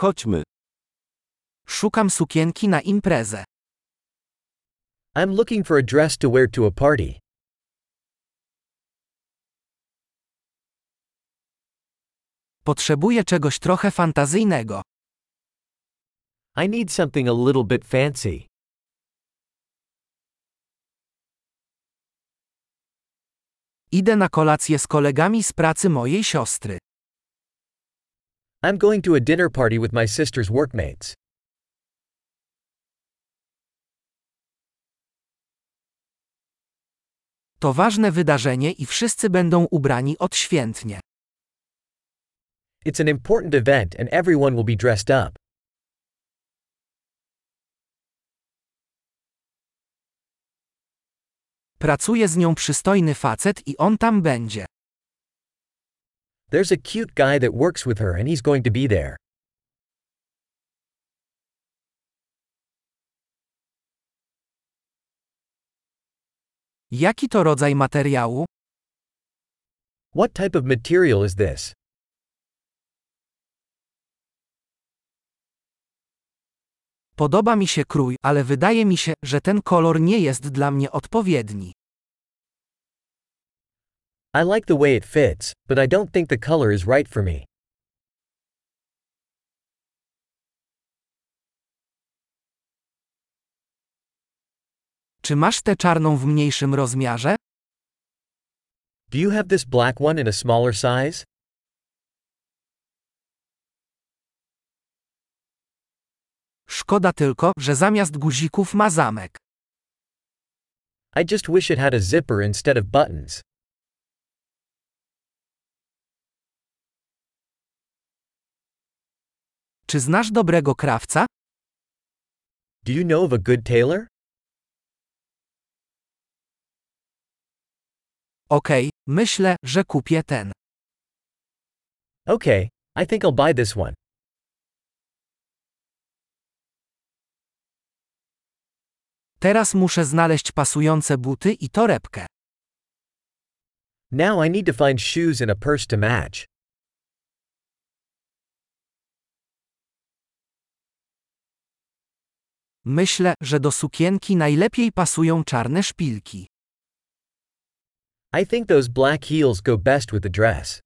Chodźmy. Szukam sukienki na imprezę. I'm looking for a dress to wear to a party. Potrzebuję czegoś trochę fantazyjnego. I need something a little bit fancy. Idę na kolację z kolegami z pracy mojej siostry. I'm going to a dinner party with my sister's workmates. To ważne wydarzenie i wszyscy będą ubrani odświętnie. It's an important event and everyone will be dressed up. Pracuje z nią przystojny facet i on tam będzie. There's a cute guy that works with her and he's going to be there. Jaki to rodzaj materiału? What type of material is this? Podoba mi się krój, ale wydaje mi się, że ten kolor nie jest dla mnie odpowiedni. I like the way it fits, but I don't think the color is right for me. Czy masz tę czarną w mniejszym rozmiarze? Do you have this black one in a smaller size? Szkoda tylko, że zamiast guzików ma zamek. I just wish it had a zipper instead of buttons. Czy znasz dobrego krawca? Do you know of a good tailor? Okej, myślę, że kupię ten. Okay, I think I'll buy this one. Teraz muszę znaleźć pasujące buty i torebkę. Now I need to find shoes and a purse to match. Myślę, że do sukienki najlepiej pasują czarne szpilki. I think those black heels go best with the dress.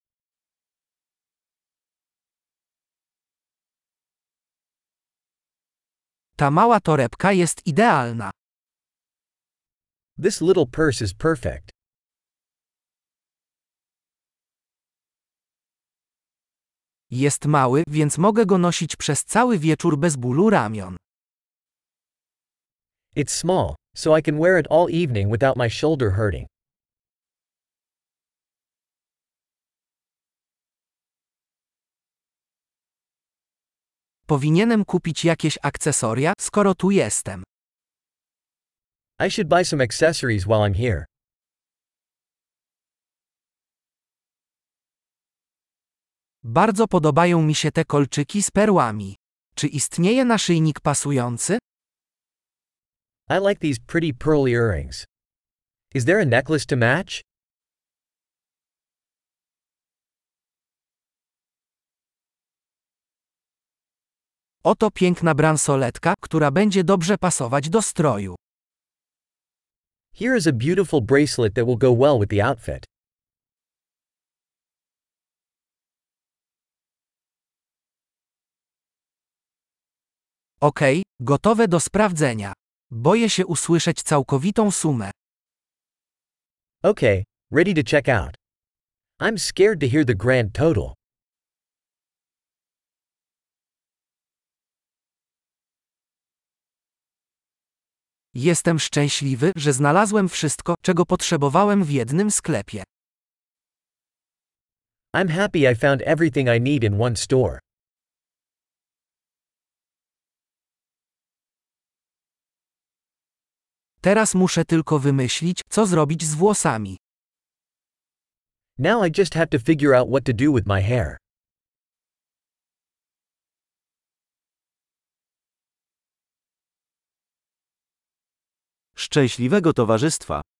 Ta mała torebka jest idealna. This little purse is perfect. Jest mały, więc mogę go nosić przez cały wieczór bez bólu ramion. It's small, so I can wear it all evening without my shoulder hurting. Powinienem kupić jakieś akcesoria, skoro tu jestem. I should buy some accessories while I'm here. Bardzo podobają mi się te kolczyki z perłami. Czy istnieje naszyjnik pasujący? I like these pretty pearl earrings. Is there a necklace to match? Oto piękna bransoletka, która będzie dobrze pasować do stroju. Here is a beautiful bracelet that will go well with the outfit. Okej, gotowe do sprawdzenia. Boję się usłyszeć całkowitą sumę. Okay, ready to check out. I'm scared to hear the grand total. Jestem szczęśliwy, że znalazłem wszystko, czego potrzebowałem w jednym sklepie. I'm happy I found everything I need in one store. Teraz muszę tylko wymyślić, co zrobić z włosami. Now I just have to figure out what to do with my hair. Szczęśliwego towarzystwa.